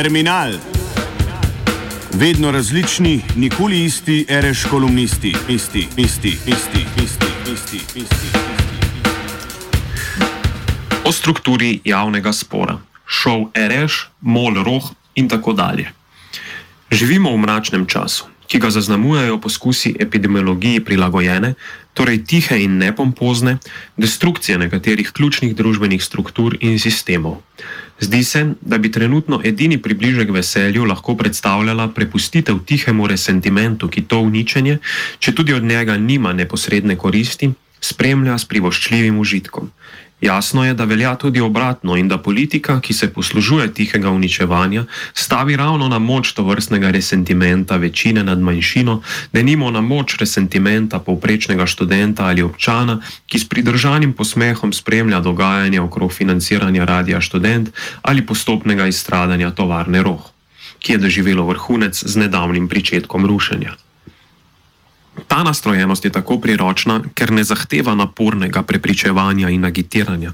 Terminal. Vedno različni, nikoli isti, reš kolumnisti, isti, isti, isti, isti, isti, isti. O strukturi javnega spora, šov reš, mol roh in tako dalje. Živimo v mračnem času, ki ga zaznamujejo poskusi epidemiologiji prilagojene, torej tihe in nepompozne, destrukcije nekaterih ključnih družbenih struktur in sistemov. Zdi se, da bi trenutno edini približek veselju lahko predstavljala prepustitev tihemu resentimentu, ki to uničenje, če tudi od njega nima neposredne koristi, spremlja s privoščljivim užitkom. Jasno je, da velja tudi obratno in da politika, ki se poslužuje tihega uničevanja, stavi ravno na moč to vrstnega resentimenta večine nad manjšino, da nimo na moč resentimenta povprečnega študenta ali občana, ki s pridržanim posmehom spremlja dogajanje okrog financiranja radia študent ali postopnega izstradanja tovarne roh, ki je doživelo vrhunec z nedavnim pričetkom rušenja. Ta nastrojenost je tako priročna, ker ne zahteva napornega prepričevanja in agitiranja.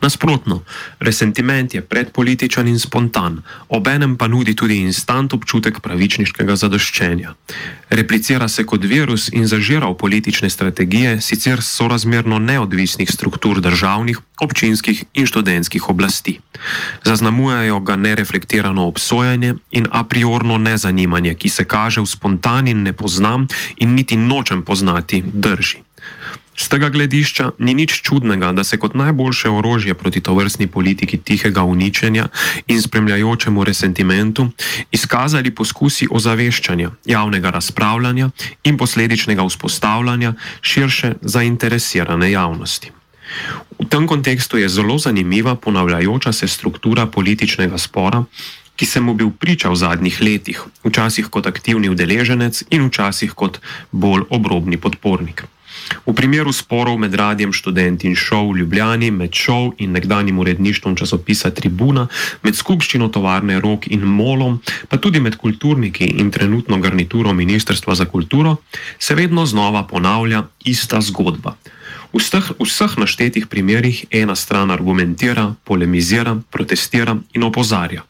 Nasprotno, resentiment je predpolitičen in spontan, obenem pa nudi tudi instant občutek pravičniškega zadoščenja. Replicira se kot virus in zažira v politične strategije sicer sorazmerno neodvisnih struktur državnih, občinskih in študentskih oblasti. Zaznamujejo ga nereflektirano obsojanje in a priorno nezanimanje, ki se kaže v spontan in nepoznam in niti nočem poznati drži. Z tega gledišča ni nič čudnega, da se kot najboljše orožje proti tovrstni politiki tihega uničenja in spremljajočemu resentimentu izkazali poskusi ozaveščanja, javnega razpravljanja in posledičnega vzpostavljanja širše zainteresirane javnosti. V tem kontekstu je zelo zanimiva ponavljajoča se struktura političnega spora, ki sem mu bil priča v zadnjih letih, včasih kot aktivni udeleženec in včasih kot bolj obrobni podpornik. V primeru sporov med radijem študent in šov v Ljubljani, med šov in nekdanjim uredništvom časopisa Tribuna, med skupščino tovarne Rok in Molom, pa tudi med kulturniki in trenutno garnituro Ministrstva za kulturo, se vedno znova ponavlja ista zgodba. V vseh, vseh naštetih primerjih ena stran argumentira, polemizira, protestira in opozarja.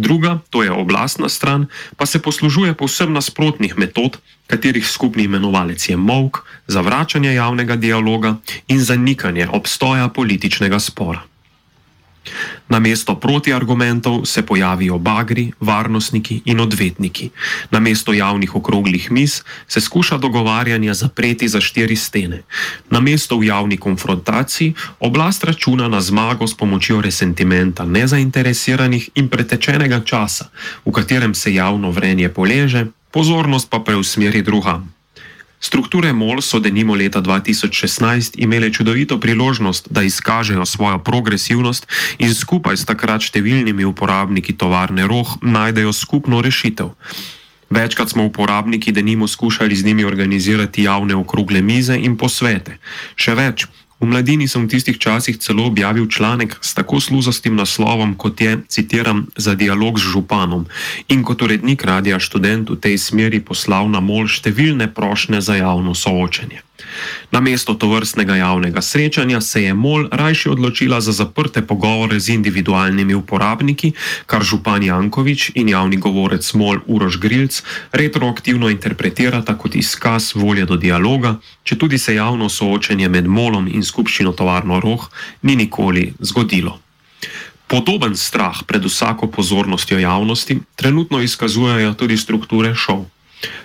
Druga, to je oblastna stran, pa se poslužuje povsem nasprotnih metod, katerih skupni imenovalec je mok, zavračanje javnega dialoga in zanikanje obstoja političnega spora. Na mesto protiargumentov se pojavijo bagri, varnostniki in odvetniki. Na mesto javnih okroglih mis se skuša dogovarjanje zapreti za štiri stene. Na mesto v javni konfrontaciji oblast računa na zmago s pomočjo resentimenta nezainteresiranih in pretečenega časa, v katerem se javno vrenje poleže, pozornost pa preusmeri drugam. Strukture MOL so denimo leta 2016 imele čudovito priložnost, da izkažejo svojo progresivnost in skupaj s takrat številnimi uporabniki tovarne Roh najdejo skupno rešitev. Večkrat smo uporabniki denimo skušali z njimi organizirati javne okrogle mize in posvete. Še več, V mladini sem v tistih časih celo objavil članek s tako sluzastim naslovom, kot je, citiram, za dialog z županom in kot urednik radia študent v tej smeri poslal na mol številne prošnje za javno soočenje. Na mesto tovrstnega javnega srečanja se je MOL rajši odločila za zaprte pogovore z individualnimi uporabniki, kar župan Jankovič in javni govorec MOL Uroš Grilc retroaktivno interpretirata kot izkaz volje do dialoga, če tudi se javno soočenje med MOLom in skupščino tovarno Roh ni nikoli zgodilo. Podoben strah pred vsako pozornostjo javnosti trenutno izkazujejo tudi strukture šov.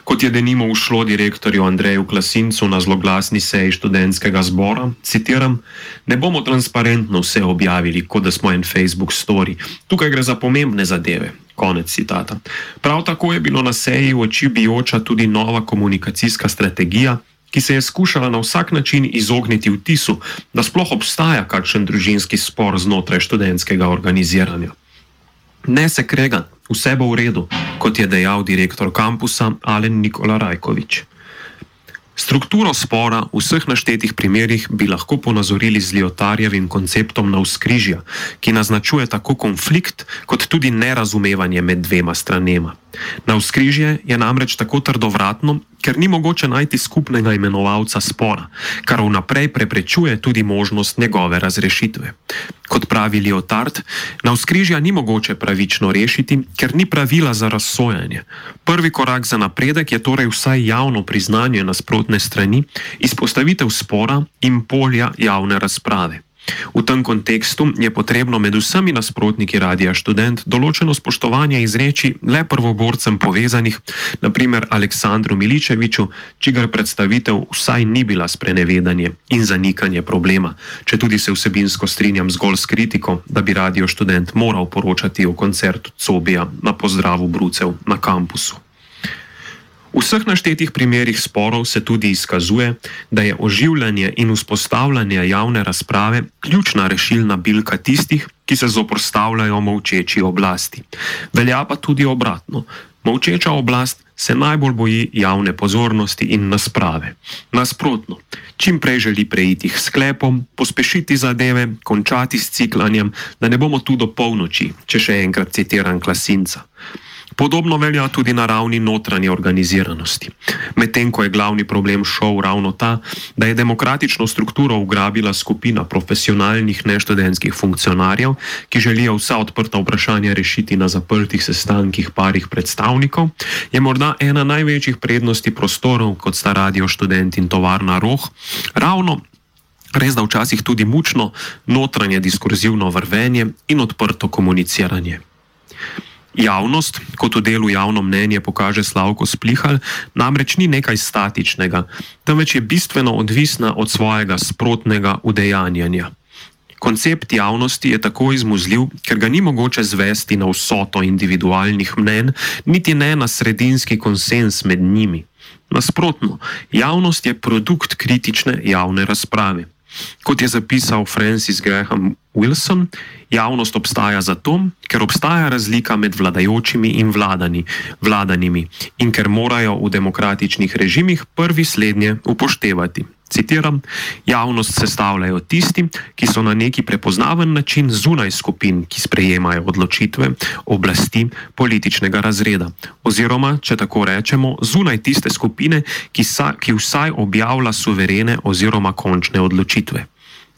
Kot je denimo ušlo direktorju Andreju Klasincu na zloglasni seji študentskega zbora, citiram: Ne bomo transparentno vse objavili, kot da smo en Facebook story. Tukaj gre za pomembne zadeve. Konec citata. Prav tako je bilo na seji v oči bijoča tudi nova komunikacijska strategija, ki se je skušala na vsak način izogniti vtisu, da sploh obstaja kakšen družinski spor znotraj študentskega organiziranja. Ne se krega, vse bo v redu, kot je dejal direktor kampusa Alen Nikola Rajkovič. Strukturo spora v vseh naštetih primerjih bi lahko ponazorili z Liotarjevim konceptom na vzkrižja, ki naznačuje tako konflikt, kot tudi nerazumevanje med dvema stranema. Na vzkrižje je namreč tako trdovratno, ker ni mogoče najti skupnega imenovalca spora, kar vnaprej preprečuje tudi možnost njegove razrešitve. Kot pravi Lyotard, na vzkrižja ni mogoče pravično rešiti, ker ni pravila za razsojanje. Prvi korak za napredek je torej vsaj javno priznanje nasprotne strani, izpostavitev spora in polja javne razprave. V tem kontekstu je potrebno med vsemi nasprotniki Radia Student določeno spoštovanje izreči le prvoborcem povezanih, naprimer Aleksandru Miličeviču, čigar predstavitev vsaj ni bila sprenevedanje in zanikanje problema, če tudi se vsebinsko strinjam zgolj s kritiko, da bi Radio Student moral poročati o koncertu Cobija na pozdravu Brucev na kampusu. V vseh naštetih primerih sporov se tudi izkazuje, da je oživljanje in vzpostavljanje javne razprave ključna rešilna bilka tistih, ki se zoprstavljajo molčeči oblasti. Velja pa tudi obratno. Molčeča oblast se najbolj boji javne pozornosti in nasprave. Nasprotno, čim prej želi preiti k sklepom, pospešiti zadeve, končati s ciklanjem, da ne bomo tu do polnoči, če še enkrat citiram klasinca. Podobno velja tudi na ravni notranje organiziranosti. Medtem ko je glavni problem šov ravno ta, da je demokratično strukturo ugrabila skupina profesionalnih neštudentskih funkcionarjev, ki želijo vsa odprta vprašanja rešiti na zaprtih sestankih parih predstavnikov, je morda ena največjih prednosti prostorov, kot sta radio študent in tovarna roh, ravno. Res da včasih tudi mučno notranje diskurzivno vrvenje in odprto komuniciranje. Javnost, kot v delu javno mnenje pokaže Slavko Splihal, namreč ni nekaj statičnega, temveč je bistveno odvisna od svojega sprotnega udejanjanja. Koncept javnosti je tako izmuzljiv, ker ga ni mogoče zvesti na vsoto individualnih mnen, niti ne na sredinski konsens med njimi. Nasprotno, javnost je produkt kritične javne razprave. Kot je zapisal Francis Graham Wilson, javnost obstaja zato, ker obstaja razlika med vladajočimi in vladani, vladanimi in ker morajo v demokratičnih režimih prvi slednje upoštevati. Citiram: Javnost sestavljajo tisti, ki so na neki prepoznaven način zunaj skupin, ki sprejemajo odločitve oblasti političnega razreda, oziroma, če tako rečemo, zunaj tiste skupine, ki, sa, ki vsaj objavlja suverene oziroma končne odločitve.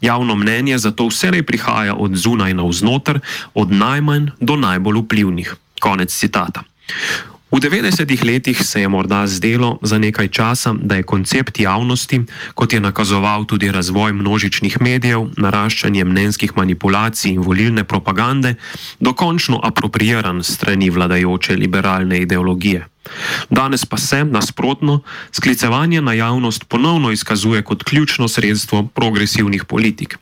Javno mnenje zato vselej prihaja od zunaj na vznoter, od najmanj do najbolj vplivnih. Konec citata. V 90-ih letih se je morda zdelo za nekaj časa, da je koncept javnosti, kot je nakazoval tudi razvoj množičnih medijev, naraščanje mnenjskih manipulacij in volilne propagande, dokončno apropriiran strani vladajoče liberalne ideologije. Danes pa se, nasprotno, sklicevanje na javnost ponovno izkazuje kot ključno sredstvo progresivnih politik.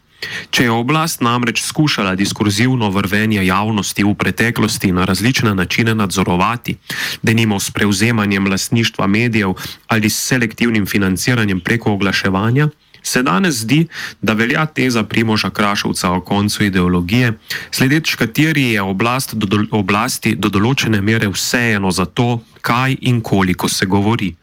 Če je oblast namreč skušala diskurzivno vrvenje javnosti v preteklosti na različne načine nadzorovati, da nimo s prevzemanjem lastništva medijev ali s selektivnim financiranjem preko oglaševanja, se danes zdi, da velja teza Primoža Krašovca o koncu ideologije, sledeč kateri je oblast do, oblasti do določene mere vseeno za to, kaj in koliko se govori.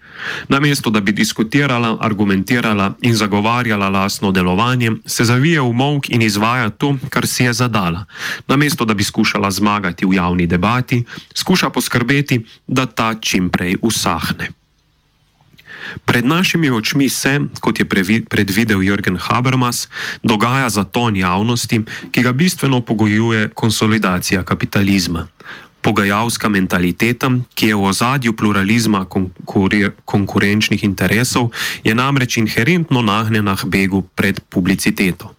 Namesto da bi diskutirala, argumentirala in zagovarjala lastno delovanje, se zavije v mok in izvaja to, kar si je zadala. Namesto da bi skušala zmagati v javni debati, skuša poskrbeti, da ta čim prej usahne. Pred našimi očmi se, kot je predvidel Jürgen Habermas, dogaja zaton javnosti, ki ga bistveno pogojuje konsolidacija kapitalizma pogajalska mentaliteta, ki je v ozadju pluralizma konkurenčnih interesov, je namreč inherentno nagnjena k begu pred publiciteto.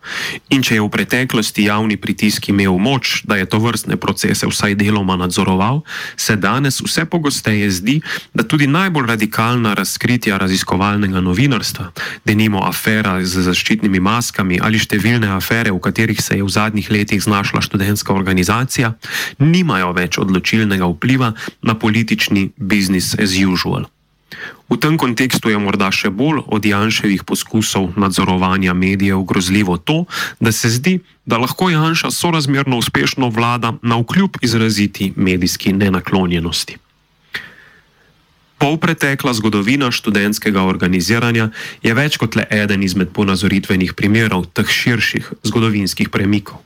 In če je v preteklosti javni pritisk imel moč, da je to vrstne procese vsaj deloma nadzoroval, se danes vse pogosteje zdi, da tudi najbolj radikalna razkritja raziskovalnega novinarstva, denimo afera z zaščitnimi maskami ali številne afere, v katerih se je v zadnjih letih znašla študentska organizacija, nimajo več odločitev odločilnega vpliva na politični business as usual. V tem kontekstu je morda še bolj od Janševih poskusov nadzorovanja medijev grozljivo to, da se zdi, da lahko Janša sorazmerno uspešno vlada na vkljub izraziti medijski nenaklonjenosti. Polpretekla zgodovina študentskega organiziranja je več kot le eden izmed ponazoritvenih primerov teh širših zgodovinskih premikov.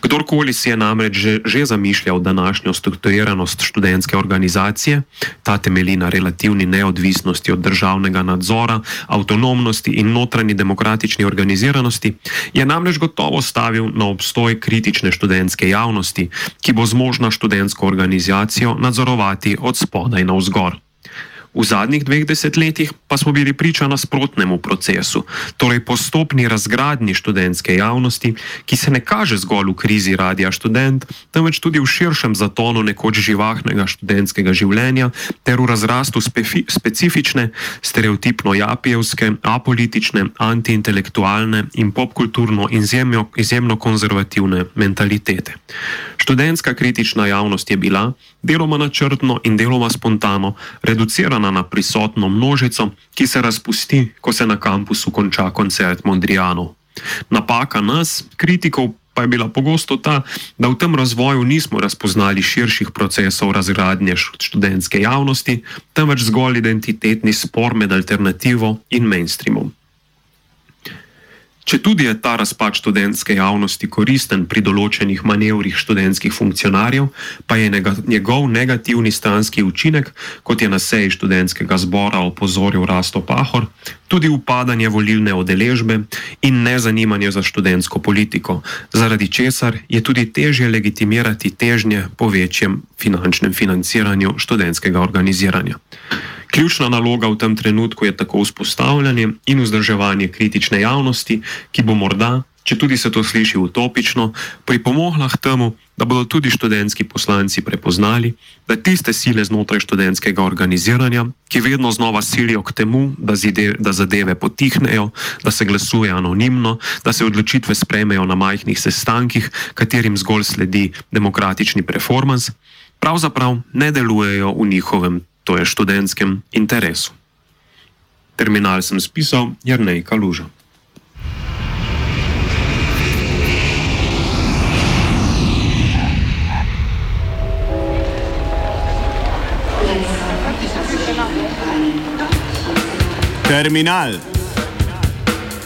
Kdorkoli si je namreč že, že zamišljal današnjo strukturiranost študentske organizacije, ta temelji na relativni neodvisnosti od državnega nadzora, avtonomnosti in notranji demokratični organiziranosti, je namreč gotovo stavil na obstoj kritične študentske javnosti, ki bo zmožna študentsko organizacijo nadzorovati od spodaj na vzgor. V zadnjih dveh desetletjih pa smo bili priča nasprotnemu procesu, torej postopni razgradnji študentske javnosti, ki se ne kaže zgolj v krizi Radia Student, temveč tudi v širšem zatonu nekoč živahnega študentskega življenja ter v razrastu spefi, specifične, stereotipno japijevske, apolitične, antiintelektualne in popkulturno izjemno, izjemno konzervativne mentalitete. Študentska kritična javnost je bila, deloma načrtno in deloma spontano, reducirana na prisotno množico, ki se razpusti, ko se na kampusu konča koncert Mondrijanov. Napaka nas, kritikov, pa je bila pogosto ta, da v tem razvoju nismo razpoznali širših procesov razgradnje študentske javnosti, temveč zgolj identitetni spor med alternativo in mainstreamom. Če tudi je ta razpad študentske javnosti koristen pri določenih manevrih študentskih funkcionarjev, pa je njegov negativni stranski učinek, kot je na seji študentskega zbora opozoril Rasto Pahor, tudi upadanje volilne odeležbe in nezanimanje za študentsko politiko, zaradi česar je tudi težje legitimirati težnje po večjem finančnem financiranju študentskega organiziranja. Ključna naloga v tem trenutku je tako vzpostavljanje in vzdrževanje kritične javnosti, ki bo morda, če tudi se to sliši utopično, pripomogla k temu, da bodo tudi študentski poslanci prepoznali, da tiste sile znotraj študentskega organiziranja, ki vedno znova silijo k temu, da, zide, da zadeve potihnejo, da se glasuje anonimno, da se odločitve sprejmejo na majhnih sestankih, katerim zgolj sledi demokratični performance, pravzaprav ne delujejo v njihovem to je študentskem interesu. Terminal sem spisal Jrnej Kaluža. Terminal.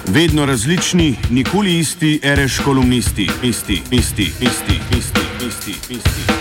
Vedno različni, nikoli isti, reš kolumnisti, isti, isti, isti, isti, isti, isti. isti.